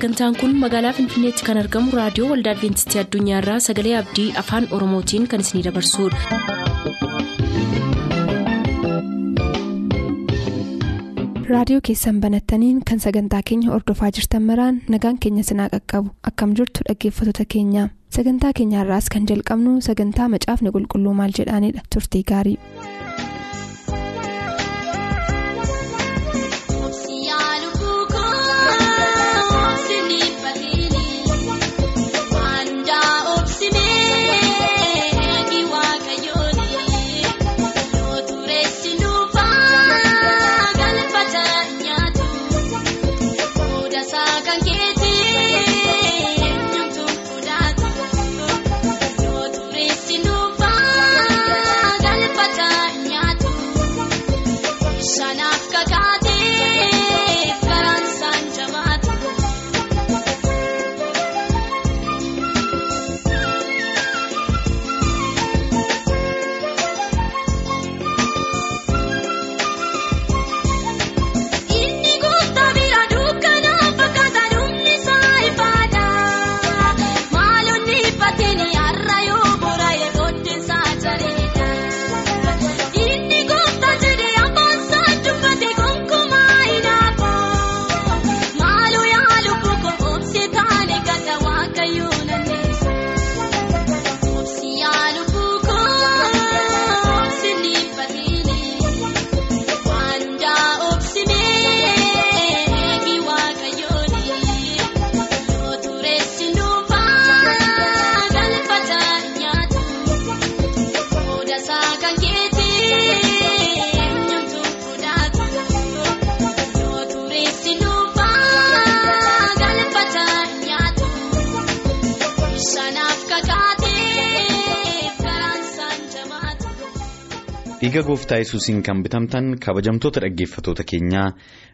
sagantaan kun magaalaa finfinneetti kan argamu raadiyoo waldaa adventistii addunyaarraa sagalee abdii afaan oromootiin kan isinidabarsudha. raadiyoo keessan banattaniin kan sagantaa keenya ordofaa jirtan maraan nagaan keenya sinaa qaqqabu akkam jirtu dhaggeeffattoota keenya sagantaa keenyaarraas kan jalqabnu sagantaa macaafni qulqulluu maal jedhaanidha turtii gaarii. Dhiiga gooftaa yesuusiin kan bitamtan kabajamtoota dhaggeeffatoota keenyaa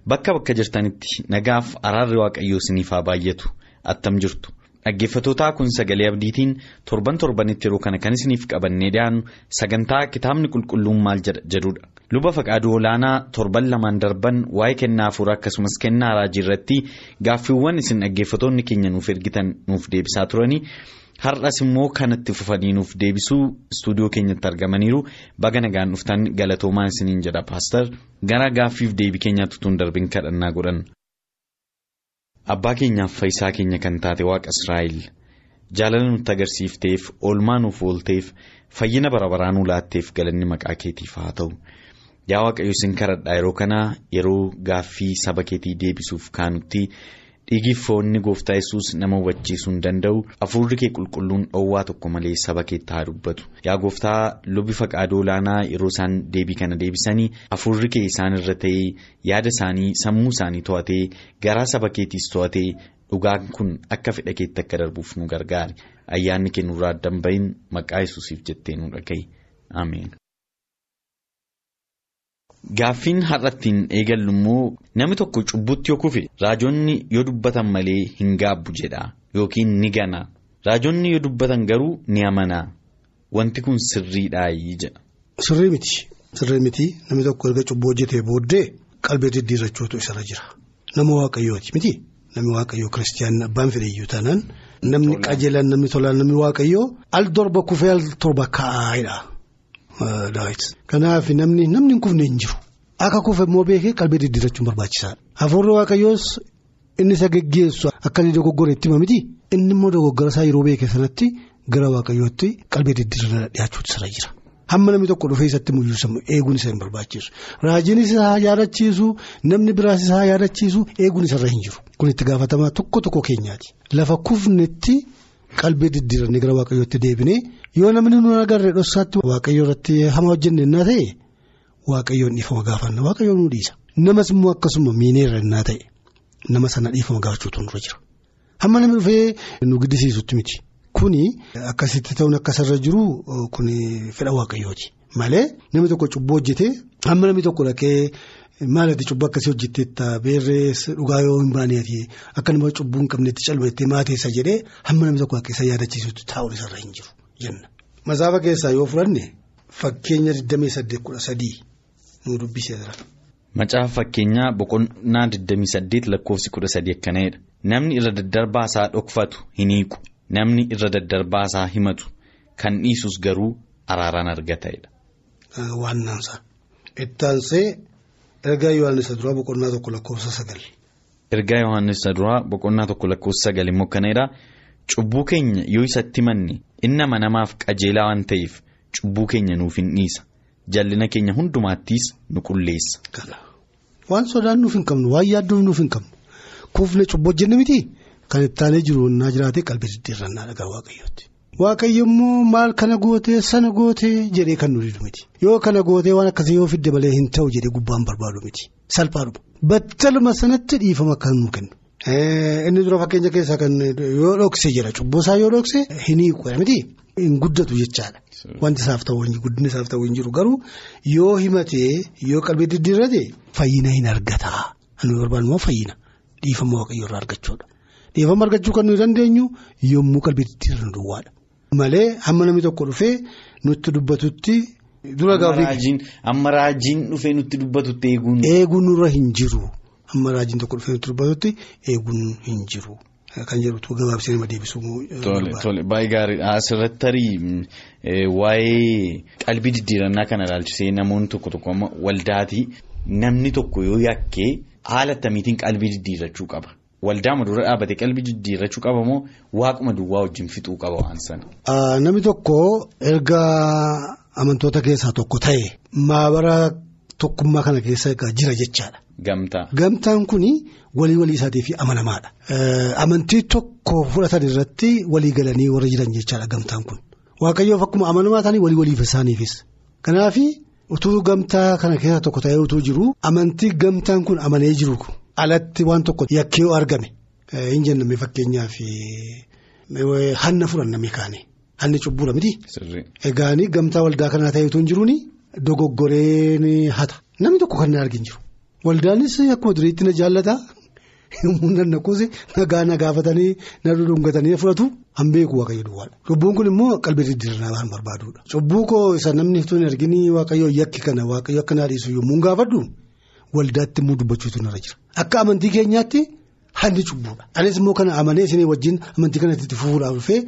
bakka bakka jirtanitti nagaaf araarri waaqayyoo isiniif haa baay'atu attam jirtu dhaggeeffatootaa kun sagalee abdiitiin torban torbanitti yeroo kana kan isiniif qabannee dhiyaannu sagantaa kitaabni qulqulluun maal jedhudha luba faqaaduu olaanaa torban lamaan darban waa'ee kennaa hafuura akkasumas kennaa raajii irratti gaaffiiwwan isin dhaggeeffatoonni keenya nuuf ergitan nuuf deebisaa turanii. Har'as immoo kanatti fufanii nuuf deebisuu istuudiyoo keenyatti argamaniiru baga nagaan dhuftan galatoomaa isiniin jedha paastar gara gaaffiif deebii keenyaatti tun darbin kadhannaa godhan. Abbaa keenyaaf fayyisaa keenya kan taate waaqa Israa'el jaalala nutti agarsiifteef oolmaa nuuf oolteef fayyina bara baraa nu laatteef galanni maqaa keetiif haa ta'u yaa waaqayyo isin kadhadhaa yeroo kana yeroo gaaffii saba keetii deebisuuf kaanutti. Dhiigiif foonni gooftaa yesus nama hubachiisuu hin danda'u hafuurri kee qulqulluun dhoowwaa tokko malee saba keetti haa dubbatu. Yaa gooftaa lubi faqaaduu olaanaa yeroo isaan deebii kana deebisanii hafuurri kee isaan irra ta'ee yaada isaanii sammuu isaanii to'atee garaa saba keetiis to'atee dhugaan kun akka fedha keetti akka darbuuf nu gargaari ayyaanni kee nurraa addan bahin maqaa yesuusiif jettee nu dhagahi ameen. Gaaffiin har'attiin eegallu immoo namni tokko cubbutti yoo kufe raajonni yoo dubbatan malee hin gaabbu jedha. Yookiin ni gana. Raajonni yoo dubbatan garuu ni amana. Wanti kun sirriidhaayi jedha. Sirrii miti. Sirrii miti. Namni tokko erga cubbuu hojjetee booddee qalbii diddiirrachuutu isarra jira. Nama waaqayyooti. Miti. Namni waaqayyoo kiristiyaanni abbaan fedhayyuu taanaan namni qajeelaan namni tolaan namni waaqayyoo al torba kufee al torba kaa'aadha. Kanaaf namni namni hin kufne hin jiru. Akka kufe immoo beekee qalbii diddiirrachuun barbaachisaadha. Hafuurri waaqayyoos inni isa geggeessu akkasii dogoggora itti hima miti. Inni immoo dogoggora isaa yeroo beeke sanatti gara waaqayyootti qalbii diddiirraa dhiyaachuutu irra jira. Hamma namni tokko dhufee isatti mul'isamu eeguun isa hin barbaachisu. Raajiinis isaa yaadachiisu namni biraas isaa yaadachiisu eeguun isarra hin jiru. Kun itti gaafatamaa tokko tokko keenyaati. Lafa kufnetti. Qalbii diddiiranii gara waaqayyootti deebinee yoo namni nu agarree dhoksaatti waaqayyoo irratti hama hojjenne innaa ta'e waaqayyoon dhiifama gaafanna waaqayyoon nu dhiisa. Namas immoo akkasuma miineerra innaa ta'e nama sana dhiifama gaafachuutu nurra jira. Hamma namni dhufee nu giddisiisutti miti. Kuni akkasitti ta'uun akkasarra jiru kuni fedha waaqayyooti. Malee namni tokko cubbuu hojjetee hamma namni tokko dhaqee. Maalati cubbuu akkasii hojjetteetta beerree dhugaa yoo hin baaneeti akka nama cubbuu hin qabneetti calmeettee maateessa jedhee hamma namni tokko akka isa yaadachiisutti taa'uun isarra hin jiru jenna. Masaafa keessaa yoo fudhanne fakkeenya 28 nu dubbisee jira. Macaafa fakkeenyaa boqonnaa 28 lakkoofsi 13 akkana'edha. Namni irra daddarbaasaa dhokfatu hin hiiku. Namni irra daddarbaasaa himatu kan dhiisus garuu araaraan argata'edha. Waannaansa. Ittaansee ergaa Yohaannis duraa boqonnaa tokko lakkoofsa sagal. Ergaa Yohaannis duraa boqonnaa tokko lakkoofsa sagal immoo akkana'edha. Cubbuu keenya yoo isatti himanne inni amanamaaf qajeelaa waan ta'eef cubbuu keenya nuuf hin dhiisa. Jallina keenya hundumaattis nu qulleessa. Waan sodaan nuuf hin qabnu waan yaadduuf nuuf hin qabnu kuufne cubbuu hojjenne miti kan itti aanee jiru naa jiraate qalbii diddiirrannaa dhagaa waaqayyooti. Waaqayyo immoo maal kana gootee sana gootee jedhee kan nu didu miti yoo kana gootee waan akkasii yoo fidde malee hin ta'u jedhee gubbaan barbaadu miti salphaadhuma battaluma sanatti dhiifama kan nu kennu. Inni dura fakkeenya keessaa kan yoo dhokse jedha cubbuu isaa yoo dhokse hin hiiku miti hin guddatu jechaadha. Wanti isaaf ta'u guddinni isaaf ta'u hin jiru garuu yoo himatee yoo qalbii diddiirrate fayyina hin argataa. Inni barbaadu immoo fayyina dhiifama waaqayyoo irraa argachuudha. Dhiifama argachuu kan nuyi dandeenyu yommuu qalbii diddiirran duwwaadha. Malee hamma namni tokko dhufee nutti dubbatutti. Dura gaafii amma raajiin dhufee nutti dubbatutti eeguun. Eeguun nurra hin jiru. Amma raajiin tokko dhufee nutti dubbatutti eeguun hin jiru. Kan jedhutu gabaabsee nama deebisuu. Tole tole baay'ee gaariidha asirratti tarii waa'ee qalbii diddiirannaa kana ilaalchisee namoonni tokko tokko amma waldaatii namni tokko yoo yakkee haala akkamiitiin qalbii diddiirrachuu qaba. Waldaama dura dhaabbatee qalbii diddiirrachuu qaba moo waaquma duwwaa wajjin fixuu qaba waan sana. Namni tokko erga amantoota keessaa tokko ta'e maabara tokkummaa kana keessa jira jechaadha. Gamtaa. Gamtaan kun walii walii isaatiif amanamaadha. Amantii tokko fudhatan irratti walii galanii warra jiran jechaadha gamtaan kun. Waaqayyoof akkuma amanamaa ta'anii walii waliif isaaniifis. Kanaaf utuu gamtaa kana keessa tokko ta'ee utuu jiru amantii gamtaan kun amanee jiru alatti waan tokko yakkee argame hin jenname fakkeenyaaf hanna fudhanname kaane hanni cubbuudha miti. Egaani gamtaa waldaa kanaa ta'ee utuu hin jiruun dogoggoreen hata namni tokko kan na argin jiru. Waldaanis akkuma duriitti na jaallata humna naquusi nagaa na gaafatanii na dhudhungatanii fudhatu han beeku waaqayyo duwwaadha. Cubbuun kun immoo qalbii diddiirannaa waan barbaadudha. Cubbuu koo isa namni tun arginu waaqayyo yakki kana waaqayyo akka naa dhiisu yommuu gaafadhu waldaatti immoo dubbachuutu narra jira. Akka amantii keenyaatti hanni cubbuudha. Anis immoo kana amanee isin wajjin amantii kanatti fufuudhaaf dhufee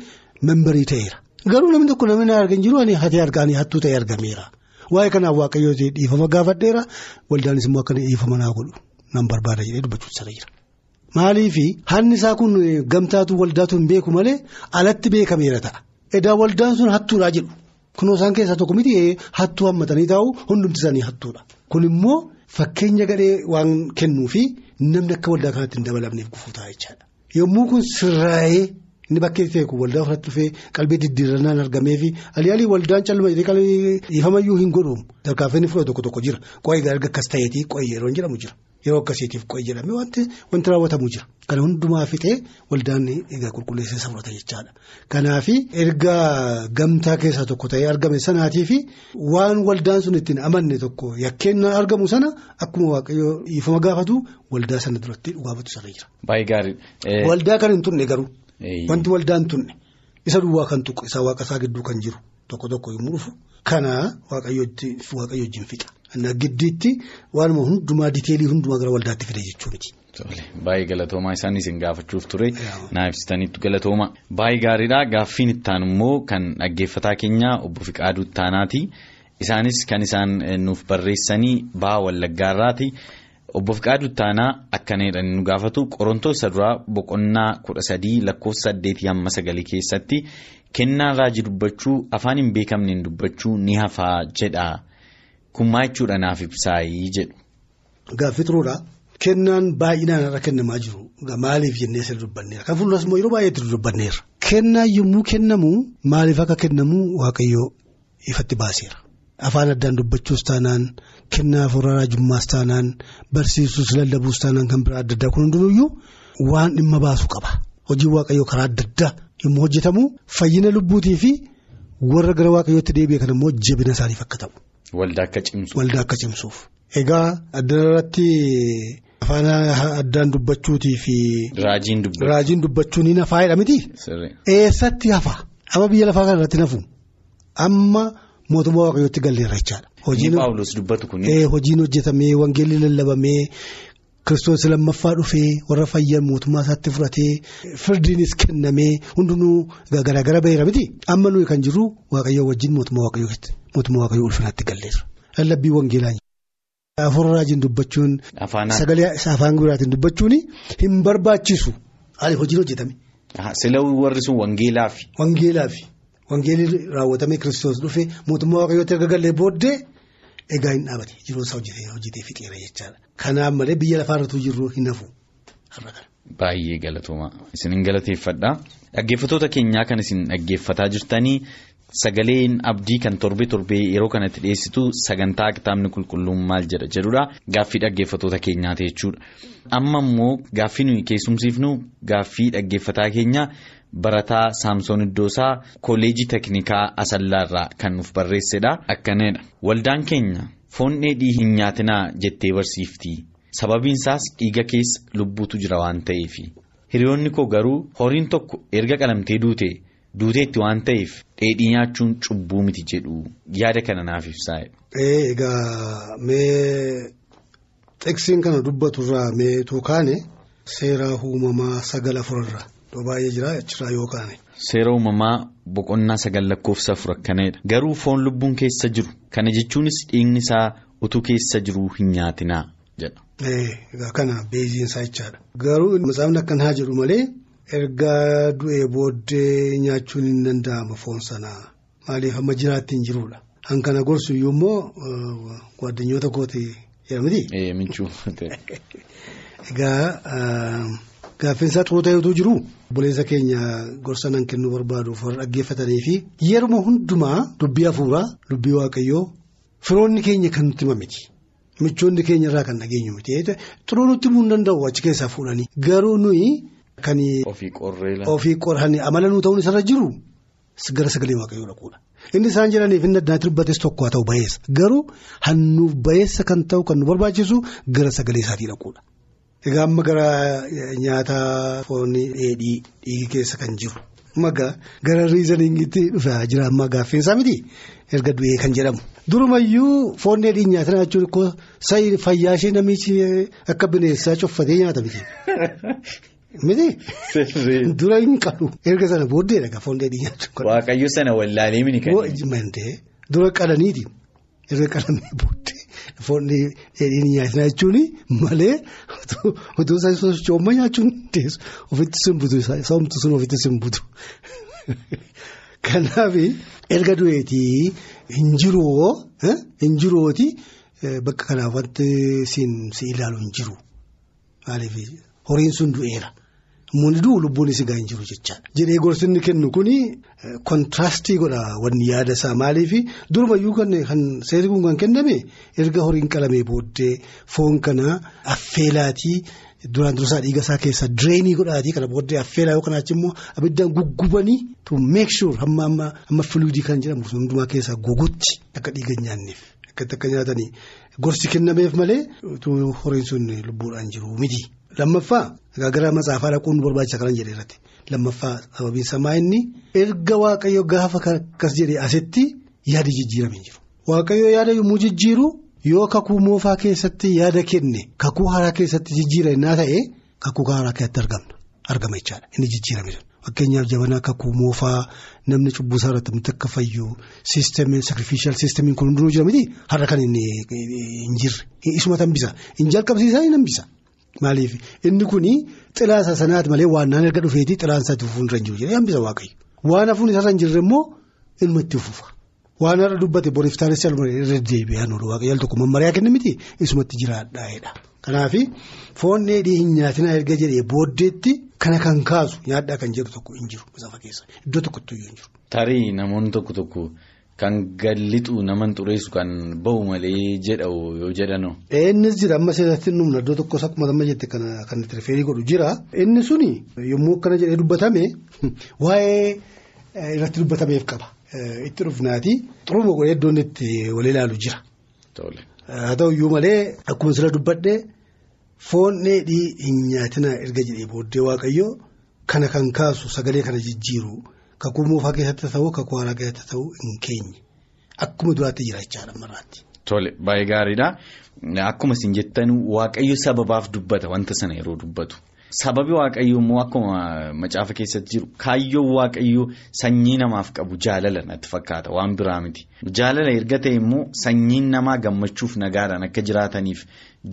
membarii ta'eera. Garuu namni tokko namni na argin jiru ani hatee argaanii hattuu ta'e argameera. Waa'ee kanaaf waaqayyoo dhiifama gaafadheera waldaanis immoo akka dhiifama naa godhu nan barbaada jedhee dubbachuutu sana jira. Maaliifi hanni isaa kun gamtaatu waldaatu hin beeku malee alatti beekameera ta'a. Edaa waldaan sun hattuudhaa jedhu kunoo isaan keessaa tokko miti hattuu hammatanii taa'u hundumti isaanii hattuudha. Kun immoo fakkeenya gadhee waan kennuufi namni akka waldaa kanatti hin dabalamneef gufuu ta'a jechaadha. Yommuu kun sirraa'ee. Inni bakkee ta'e kun waldaa fudhatu dhufee qalbii diddiirannaan argameefi aliyaalii waldaan calluma jedhee dhiifamayyuu hin godhuun tarkaanfii fudhatu tokko tokko jira qo'ee erga akkas ta'eetii qo'ee yeroo jedhamu jira yeroo akkasiitiif qo'ee jedhamee wanti wanti raawwatamu jira. Kana hundumaa fixee waldaan egaa qulqulleessee isa fudhata jechaadha. Kanaaf erga gamtaa keessaa tokko ta'ee argame sanaatiifi waan waldaan sun ittiin amanne tokko yakkeen argamu sana akkuma waaqayyoo dhiifama gaafatu waldaa sana duratti dhugaafatu sana jira. Baay'ee gaariidha. Waldaa kan hin turne garuu. Wanti waldaan tunne isa duwwaa kan tuqu isa waaqa isaa gidduu kan jiru tokko tokko yommuu dhufu kana waaqayyo wajjin fixa. Giddiitti waanuma hundumaa diteelii hundumaa gara waldaatti fide jechuu miti. Baay'ee galatoomaa isaanis hin gaafachuuf ture naaf ibsitaniitu galatooma. Baay'ee gaariidha gaaffiin ittaan immoo kan dhaggeeffataa keenya obbo Fiqaaduu Ittaanaati. Isaanis kan isaan nuuf barreessanii baha wallaggaarraati. Obbo Fiqaaduu Ittaanaa akkana jedhanii nu gaafatu Qorontoos duraa boqonnaa kudha sadii lakkoofsa saddeetii hamma sagalii keessatti kennaan raajii dubbachuu afaan hin beekamneen dubbachuu ni hafaa jedha. Jechuudha naaf ibsaayii jedhu. Gaaffii turuudha. Kennaan baay'inaan irra kennamaa jiru. Maaliif jennee sirrii dubbanneera. Kan fuulduras immoo yeroo baay'eetti dubbanneera. Kennaan yommuu kennamu maaliif akka kennamu waaqayyoo ifatti baaseera. Afaan addaan dubbachuus taanaan kennaa afuuraa raajummaas taanaan barsiisuus lallabuus taanaan kan biraa adda addaa kun hundinuyyuu waan dhimma baasu qaba. Hojiin waaqayyoo karaa adda addaa yommuu hojjetamu fayyina lubbuutii fi warra gara waaqayyootti deebi'e kan immoo jabina isaaniif akka ta'u. Waldaa akka cimsuuf. Waldaa akka cimsuuf. Egaa addanarratti afaan addaan dubbachuutii fi. Raajiin dubbachuu. Raajiin dubbachuun ni hafaa jedha miti. Eessatti hafa? Amma biyya lafaa kana irratti nafu. Amma mootummaa waaqayyootti galleerra jechaadha. Hojiin hojjetamee wangeelli lallabamee kiristoos lammaffaa dhufee warra fayyan mootummaa isaatti fudhatee firdiinis kennamee hundinuu garaagara baheera miti amma nuyi kan jirru waaqayyoo wajjin mootummaa waaqayyootti mootummaa waaqayyoo ulfinaatti galleerra lallabbii wangeelaa. Afaan raajiin dubbachuun sagalee afaan biraatiin dubbachuun hin barbaachisu hojiin hojjetame. Sila warri sun wangeelaafi. Wangeelaafi wangeelli raawwatamee kiristoos dhufee mootummaa waaqayyootti erga gallee booddee egaa hin dhaabate jiruu isaa hojjetee fixeera jechaadha. Kanaaf malee biyya lafaarratti jirru hin hafu. Baay'ee galatooma isin galateeffadha dhaggeeffatoota keenyaa kan isin dhaggeeffataa jirtanii. Sagaleen abdii kan torbee torbee yeroo kanatti dhiyeessitu sagantaa kitaabni qulqulluun maal jedha jedhudha gaaffii dhaggeeffatoota keenyaati jechuudha. Amma immoo gaaffii nuyi keessumsiifnu gaaffii dhaggeeffataa keenya barataa saamsoon iddoosaa kolleejii teknikaa asallaarraa kan nuuf barreessedha akkanidha. Waldaan keenya foon dheedhii hin nyaatinaa jettee barsiifti sababiin isaas dhiiga keessa lubbuutu jira waan ta'eef hiriyoonni koo garuu horiin tokko erga qalamtee duute. Duuteetti waan ta'eef dheedhii nyaachuun cubbuu miti jedhu yaada kana naaf ibsaa. Egaa mee xiqsiin kana dubbaturraa mee tuukaane seera uumamaa sagal afurarra iddoo baay'ee jira achirraa yoo kaane. Seera uumamaa boqonnaa sagal lakkoofsa afur akkanadha. Garuu foon lubbuun keessa jiru kana jechuunis dhiigni isaa utuu keessa jiru hin nyaatinaa jedha. Egaa kana beeziinsaa jechaadha. Garuu masaafni akkanaa jedhu malee. Erga du'ee booddee nyaachuun hin danda'ama foon sanaa maaliif amma jiraatti hin jiruudha. Han kana gorsu immoo gwaddinyoota kooti jedhamti. Egaa gaaffiinsaa xuruu ta'etu jiru. Obboleessa keenya gorsa nan kennuu barbaaduuf warra dhaggeeffatanii fi yeruma hundumaa dubbii hafuuraa dubbii waaqayyoo firoonni keenya kan nutti himamiti. Michoonni keenya irraa kan dhageenyu miti. Xuruu nutti himuu hin danda'u achi keessaa fuudhanii garuu nuyi. Kan ofii qorranii amala nuu ta'uun isarra jiru gara sagalee waaqayyoo dhaquudha. Inni isaan jedhaniif inni addanatti dubbates tokko haa ta'u bayeessa garuu hannuuf bayeessa kan ta'u kan nu barbaachisu gara sagalee isaatii dhaquudha. Egaa amma gara nyaata foonii dheedhii dhiigi keessa kan jiru magaa gara riizaniingitti dhufaa jira amma gaaffeensaa miti erga du'ee kan jedhamu. Durumayyuu foon dheedhii nyaata jechuun sa'i fayyaa ishee namichi akka bineensaa coffatee nyaata miti. Miti. Dura hin qalu. Erga sana booddee dhagaa foon dheedhii nyaachuun. Waaqayyo sana wallaalee mini kan. Dura qalaniiti. Erga qalamee booddee foon dheedhii nyaatinaa jechuun malee otoo isaan sochooma nyaachuun teessu ofitti simbutu saamtu sun ofitti simbutu. Kanaaf erga du'eetii hin jiruu hin jiruoti bakka kanaaf wanti si ilaalu hin jiru. Maaliif horiin sun du'eera. Muni du'u lubbuun isi gaa hin jiru jechaadha. Jedhee gorsinni kennu kuni kontirastii godha. Wanni yaada isaa maaliif durumayyuu kan seerri kun kan kenname erga horiin qalamee booddee foon kana affeelaatii duraan dursaa dhiiga isaa keessa direenii godhaatii kana booddee affeelaa yookaan achi immoo abiddaan guggubanii to make sure hamma amma amma fluidii kan jedhamu hundumaa keessaa gogutti akka dhiiga nyaanneef akkatti akka nyaatanii gorsi kennameef malee horiin sun lubbuudhaan jiru miti. Lammaffaa gara matsaafaa dhaquun barbaachisa kanan jedhe irratti lammaffaa sababiin samaa inni erga waaqayyo gaafa akkas jedhee asitti yaada jijjiirame jiru. Waaqayyo yaada yommuu jijjiiru yoo kakuu moofaa keessatti yaada kenne kakuu haaraa keessatti jijjiira innaa ta'e kakuu haaraa keessatti argamna argama jechaadha inni jijjiirame fakkeenyaaf jabanaa kakuu moofaa namni cubbuu isaa irratti akka fayyu siistamiin sakrifishaal siistamiin kun hundinuu jira miti har'a kan hin jirre isuma tambisa hin jalqabsiisaa hin hambisa. Maaliif inni kuni xilaasa sanaati malee waan naan erga dhufeetii xilaan isaatti fufuun irra jiru jedhee hambisa waaqayyo. Waan hafuun isarra hin jirre immoo ilma itti fufa. Waan har'a dubbate boriif taanessi irra deebi'an oolu waaqayyo al tokko mammariyaa kenna miti isumatti jiraadhaa'edha. Kanaaf foon dheedhii hin nyaatinaa erga jedhee booddeetti kana kan kaasu nyaadhaa kan jedhu tokko hin jiru masaafa keessa iddoo tokkotti iyyuu hin jiru. Tarii namoonni tokko tokko. Kan gallixu naman xureessu kan bahu malee jedhamu yoo jedhanoo. Innis jira amma seeratti numna iddoo tokkos akkuma amma jette kan itti rifeerii godhu jira. Inni suni yommuu akkana jedhee dubbatame waa'ee irratti dubbatameef qaba. Itti dhufnaati xuruma godhee iddoon itti wal ilaalu jira. Haa ta'u iyyuu malee akkuma sira dubbadhee foon dheedhii hin nyaatinaa erga jedhee booddee waaqayyoo kana kan kaasu sagalee kana jijjiiru. Kakuu moofaa keessatti ta'uu kakuu haaraa keessatti ta'uu hin keenye akkuma duraatti jira jechaadha ammarraatti. Tole baay'ee gaariidha. Akkuma isin jettan waaqayyo sababaaf dubbata wanta sana yeroo dubbatu. Sababi waaqayyoo immoo akkuma macaafa keessatti jiru kaayyoon waaqayyoo sanyii namaaf qabu jaalala natti fakkaata waan biraa miti. Jaalala erga ta'e immoo sanyiin namaa gammachuuf nagaadhaan akka jiraataniif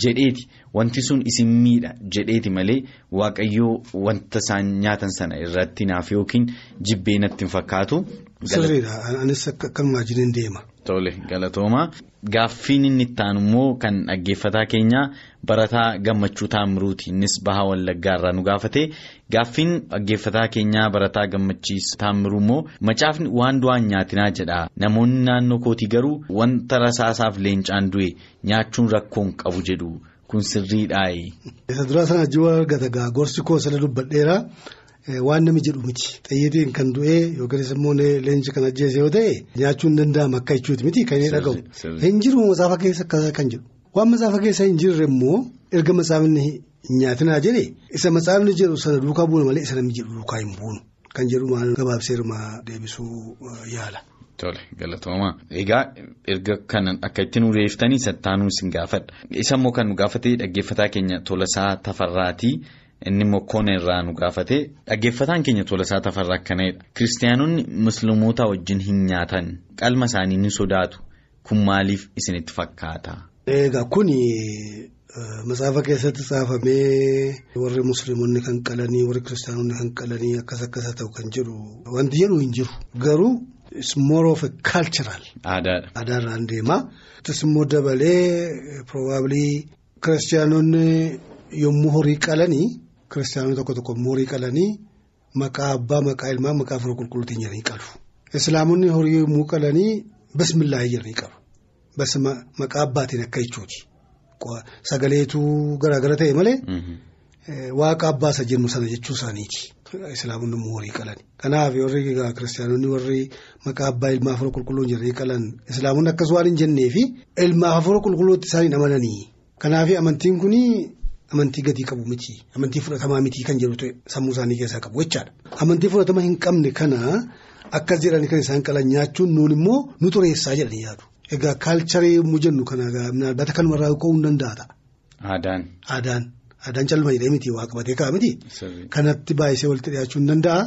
jedheeti wanti sun isin miidha jedheeti malee waaqayyoo wanta isaan nyaatan sana irratti naaf yookiin jibbee natti hin fakkaatu. Sirriidha anis akkanumaa jireenya deema. Tole galatooma gaaffiin inni itti immoo kan dhaggeeffataa keenyaa barataa gammachuu taamiruuti innis bahaa wallaggaarraa nu gaafate. Gaaffiin dhaggeeffataa keenyaa barataa gammachiis taamiruu immoo macaafni waan du'aan nyaatinaa jedha. Namoonni naannoo kootii garuu wanta rasaasaaf leencaan du'e nyaachuun rakkoon qabu jedhu. Kun sirriidhaayi. Isa duraa sana ajjii waan argata gorsi koo sana dubbadheera. Waan namni jedhu miti xayyiitiin kan du'ee yookiin immoo leenci kan ajjeese yoo ta'e nyaachuun hin danda'amu akka jechuuti miti kan inni dhagahu hin jiru matsaafa keessa kan jedhu waan matsaafa keessa hin jirre immoo erga matsaafni hin nyaatinaa jedhe isa matsaafni jedhu sana duukaa buuna malee isa namni jedhu duukaa hin buunu. Kan jedhu maal gabaabseerumaa deebisuu yaala. Tole galatooma. Egaa erga kanan akka itti nu reeftanii sattaanuu isin gaafadha. Isa immoo kan nu gaafate dhaggeeffataa keenya tolasaa tafarraatii. Inni immoo koona irraa nu gaafate dhaggeeffataan keenya tolasaa tafarraa akkanadha. Kiristaanonni musliimoota wajjin hin nyaatan qalma isaanii ni sodaatu kun maaliif isinitti fakkaata? Egaa kun matsaafa keessatti caafamee warri musliimonni kan qalanii warri kiristaanonni kan qalanii akkas akkas ta'u kan jedhu wanti jedhu hin jiru garuu it's more of a cultural. Aadaadha. Aadaarraan deema. Ittis immoo dabalee probably kiristaanonni yommuu horii qalanii. Kiristaanonni tokko tokko immoo horii qalanii maqaa abbaa maqaa ilmaa maqaa firoo qulqulluutiin jedhanii qalu. Islaamonni horii yommuu qalanii bismillaahii jedhanii qalu. Bas maqaa abbaatiin akka jechuuti. Sagaleetu garaagara ta'e malee. Waaqa abbaa isa jennu sana jechuu isaaniiti. Islaamonni immoo horii qalani. Kanaaf warri kiristaanonni warri maqaa abbaa ilmaa firoo qulqulluun jedhanii qalan islaamonni akkas waan hin jenneefi ilmaa firoo qulqulluutti isaan hin amananii. Kanaaf amantiin kunii. Amantii gatii qabu miti amantii fudhatamaa miti kan jedhu sammuu isaanii keessaa qabu jechaadha. Amantii fudhatama hin qabne kana akkas jedhanii kan isaan qalan nyaachuun nuun immoo nu xureessaa jedhanii yaadu. Egaa kaalcharii yommuu jennu kana naabbata kanumarraa ka'uu hin danda'a. Aadaan. Aadaan aadaan calma jedhee miti waa qabatee ka'a miti. Kanatti baay'isee walitti dhiyaachuu hin danda'a.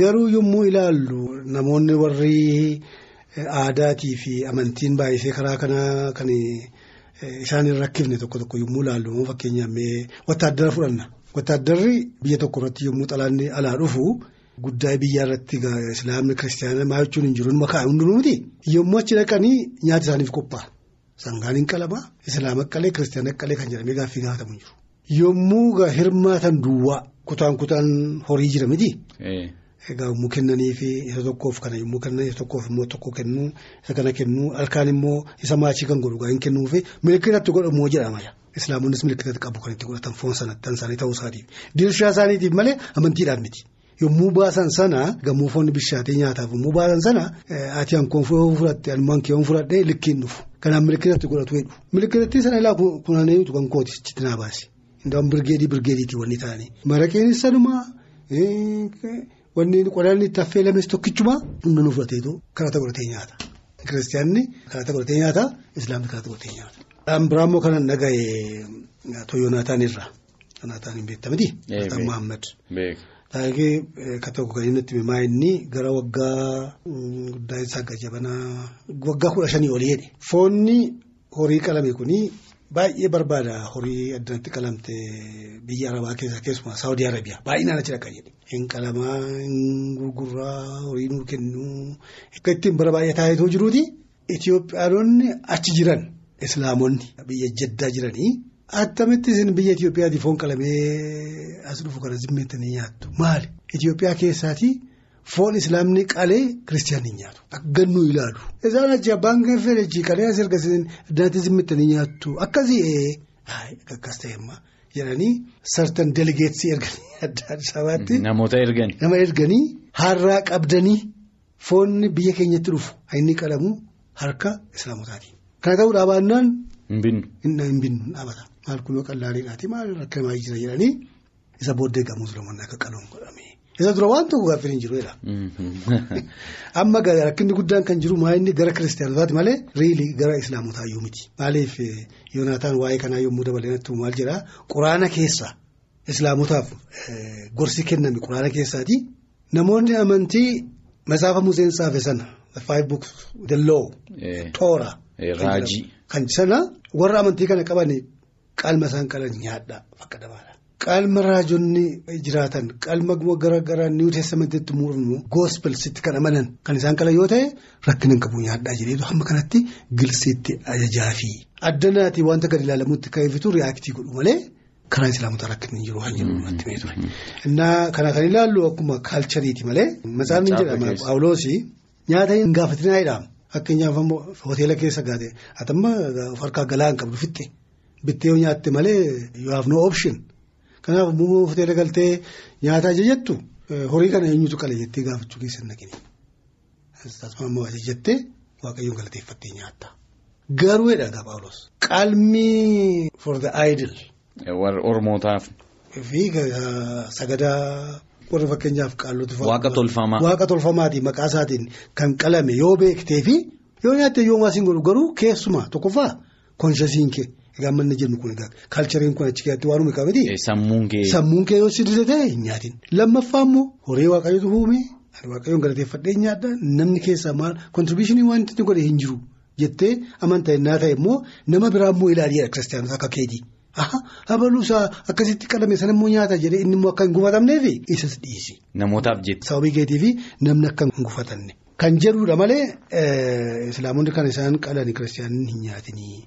Garuu yommuu ilaallu namoonni warri aadaatii fi amantiin baay'isee karaa kanaa kan. Isaan hin rakkifne tokko tokko yommuu ilaallu fakkeenyaaf wattaaddara fudhanna. Wattaaddarri biyya tokko irratti yommuu xalaanni alaa dhufu guddaa biyya irratti islaamni kiristaanaa maa jechuun hin jiru makaa hundinuu miti. Yommuu achi dhaqanii nyaata isaaniif qophaa'a. Sangaan hin qalamaa islaama qalee kiristaana qalee kan jedhamee gaaffii gaafatamu jiru. Yommuu hirmaatan duwwaa kutaan kutaan horii jira miti. Egaa yommuu kennanii fi isa tokkoof kana yommuu kennan isa tokkoof immoo tokko kennuu isa kana kennuu halkaan immoo isa maachii kan godhu hin kennuu fi milikiitatti godhamoo jedhama. Islaamonnis milikiitatti qabu kan itti godhatan foon sana tan isaanii ta'uu isaatiif dirshaa isaaniitiif malee amantiidhaan miti. Yommuu baasan sana gamoo foonni bishaatee nyaataaf yommuu baasan sana ati hankoon fudhatte anumaan keewwan fudhadhee likkiin dhufu. Kanaaf milikiitatti godhatu heddu. Milikiitatti sana ilaa kunaanee kan kooti citti naa baase. Birgeedii birgeediiti wanni ta'anii. Maraqeenis sanumaa. Wanni qodaan itti affeelames tokkichuma hunda nu fudhateetu karata godhatee nyaata. Kiristaanni karata godhatee nyaata Islaamni karata godhatee nyaata. Dhaan biraa immoo kanan dhaga'e Toyonaataan irraa. Toyonaataan hin beektamti. Toyonaataan Muhammad. Taa'ee kan tokko kan inni itti himaa inni gara waggaa guddaa isaa gajabanaa waggaa kudha shanii olii jedhe. Foonni horii qalame kunii. Baay'ee barbaada horii addanatti qalamte biyya arabaa keessaa keessumaa saawudii arabiyaa baay'inaan achi dhaqa jedhe. Hin qalamaa hin gurguraa horii nuu kennuu akka ittiin bara baay'ee taa'eetoo jiruuti. Itoophiyaanonni achi jiran islaamonni biyya jaddaa jiranii attamitti isin biyya Itoophiyaati foon qalamee as dhufu kana zimmeettanii nyaattu maali? Itoophiyaa keessaati. Foon islaamni qalee kiristaanni nyaatu akka gannuu ilaalu. Isaan achi abbaan kan fedhe qalee as erga daandii zimmittanii nyaattu akkasii akkas ta'emma jedhanii sartan delegeetsii erganii adda adda Namoota erganii. Nama erganii har'aa qabdanii foonni biyya keenyatti dhufu inni qalamu harka islaamotaati. Kana ta'uu dhaabannaan. Hin binnu. Hin binnu dhaabata maal kunoo qallaaliidhaati maal rakkamaa jira jedhanii isa booddee gamoo musliimonni akka qaluun godhame. Isa dura waan tokko gaaffii hin jiruudha. Amma rakkinni guddaan kan jiru maayinni gara kiristaanotaati malee riilii gara islaamotaa iyyuu miti. Maaliif Yoonaataan waa'ee kanaa yommuu dabalanatti maal jedhaa quraana keessaa islaamotaaf gorsi kenname quraana keessaati. Namoonni amantii masaafa Museen saafe sana five books the law toora. Raajii. Kan sana warra amantii kana qaban qalma isaan qalan nyaadhaa akka dabaala. Qalma raajonni jiraatan qalma garaagaraa niw teessamentiitti muurnu goospelsitti kan amanan kan isaan qalan yoo ta'e rakkina hin qabu nyaadhaa jedheetu hamma kanatti gilsiitti ajajaa fi addanaatii wanta gadi ilaalamutti kan ibsitu riyaaktii godhu malee karaa islaamotaa rakkinni jiru waan jedhu natti mee ture. Innaa kana kan ilaallu akkuma kaalchariiti malee. Matsaan hin jedhama Paawuloosii nyaata hin gaafatinaa jedhama. Fakkeenyaaf ammoo hoteela keessa gaate atamma harkaa galaa hin qabdu fitte bittee yoo nyaatte malee you have no option. Kanaaf immoo hoteela galtee nyaata ajajattu horii kana eenyutu qala jettee gaafachuu keessa hin naqini. Tasuma ajajattee waaqayyoon galateeffattee nyaatta. Garuu jedha Paawulos. Qalmii for the idol. Warra Oromootaaf. Fi sagadaa warra fakkeenyaaf qaallota. Waaqa tolfamaa. Waaqa tolfamaati maqaa isaatiin kan qalame yoo beektee fi yoo nyaattee yoo maasiin godhu garuu keessumaa tokkoffaa konshasiin kee. Egaa manni jennu kun egaa kaalchariin kun achi keessatti waanuma qabati. Sammuun kee. Sammuun kee yoo sirrii ta'e hin nyaatin. Lammaffaa immoo horii waaqayyootu uume waaqayyoon galateeffadhee nyaadha namni keessaa maal kontribuushinii wanti inni godhe hin jiru jettee amanta innaa ta'e immoo nama biraa immoo ilaaliidha kiristaanota akka keetii. Habaluusaa akkasitti qalame sana immoo nyaata jedhee inni immoo akka hin gufatamneef isas dhiisi. Namootaaf jetti. Sababii keetii fi namni akka hin gufatanne. Kan jedhudha malee islaamonni kan isaan qalan kiristaanonni hin nyaatinii.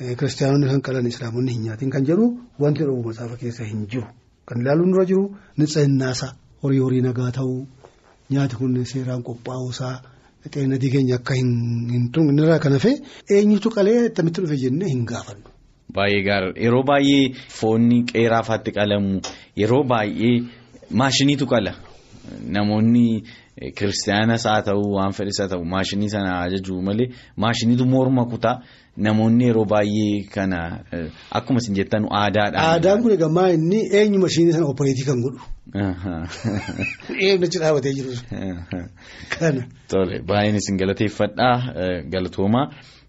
Kiristaanonni kan qalan islaamonni hin nyaatin kan jedhu wanti dhoowwu matsaafa keessa hin jiru. Kan ilaaluun dura jiru nitsahinaasa horii horii nagaa ta'uu nyaati kun seeraan qophaa'uusaa xeenatii keenya akka hin tuqne irraa kan hafe eenyutu qalee attamitti dhufe jennee hin gaafannu. Baay'ee gaariidha. Yeroo baay'ee foonni qeeraafaatti qalamu yeroo baay'ee maashiniitu qala. Namoonni kiristaanas haa ta'u waan fedhis haa ta'u maashinii sana ajaju malee maashiniitu morma kutaa namoonni yeroo baay'ee kana akkuma isin jettan aadaadhaan. Aadaan kun egaa inni eenyu maashinii sana opereetii kan godhu. Eenyu achi dhaabatee jiru. Kana. Tole baay'een isin galateeffadhaa galatoomaa.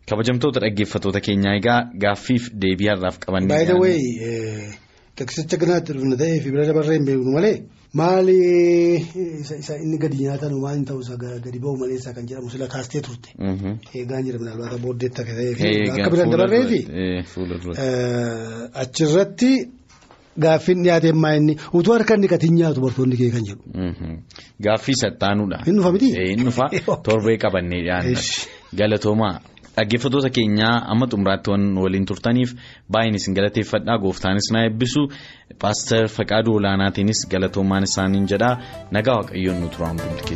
kabajamtoota dhaggeeffattoota keenyaa egaa gaaffiif deebii har'aaf qabannee. Baay'ee wayii teeksticha ganaatti dhufna ta'ee fi bira dabarree hin beeknu malee maali isa inni gadi nyaatan maal hin ta'u gadi ba'u malee isa kan jedhamu sila kaastee turte. Eegaan jedhama naalbaata booddeetta ta'ee fi akka biraan dabarree fi achirratti gaaffiin dhiyaatee maa inni utuu harka inni qatiin nyaatu bartoonni kee kan jedhu. Gaaffii sattaanuudha. Hin dhufa miti. Hin dhufa torbee qabannee dhiyaanna. Galatoomaa. Dhaggeeffattoota keenyaa amma xumuraatti waliin turtaniif baay'een isin galateeffadhaa. Gooftaanis na eebbisu. Paaster Faqaaduu Olaanaatiinis galatoomaan isaaniin jedhaa nagaa waaqayyoon nu turaan bulti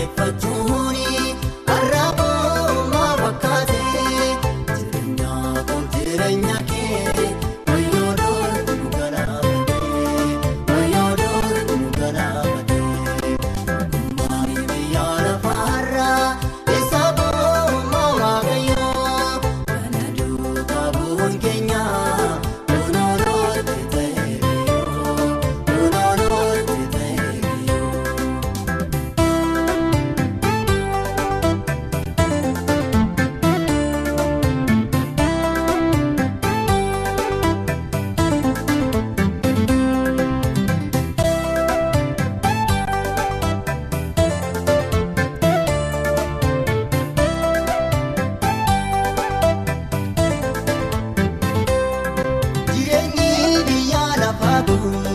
If I Kun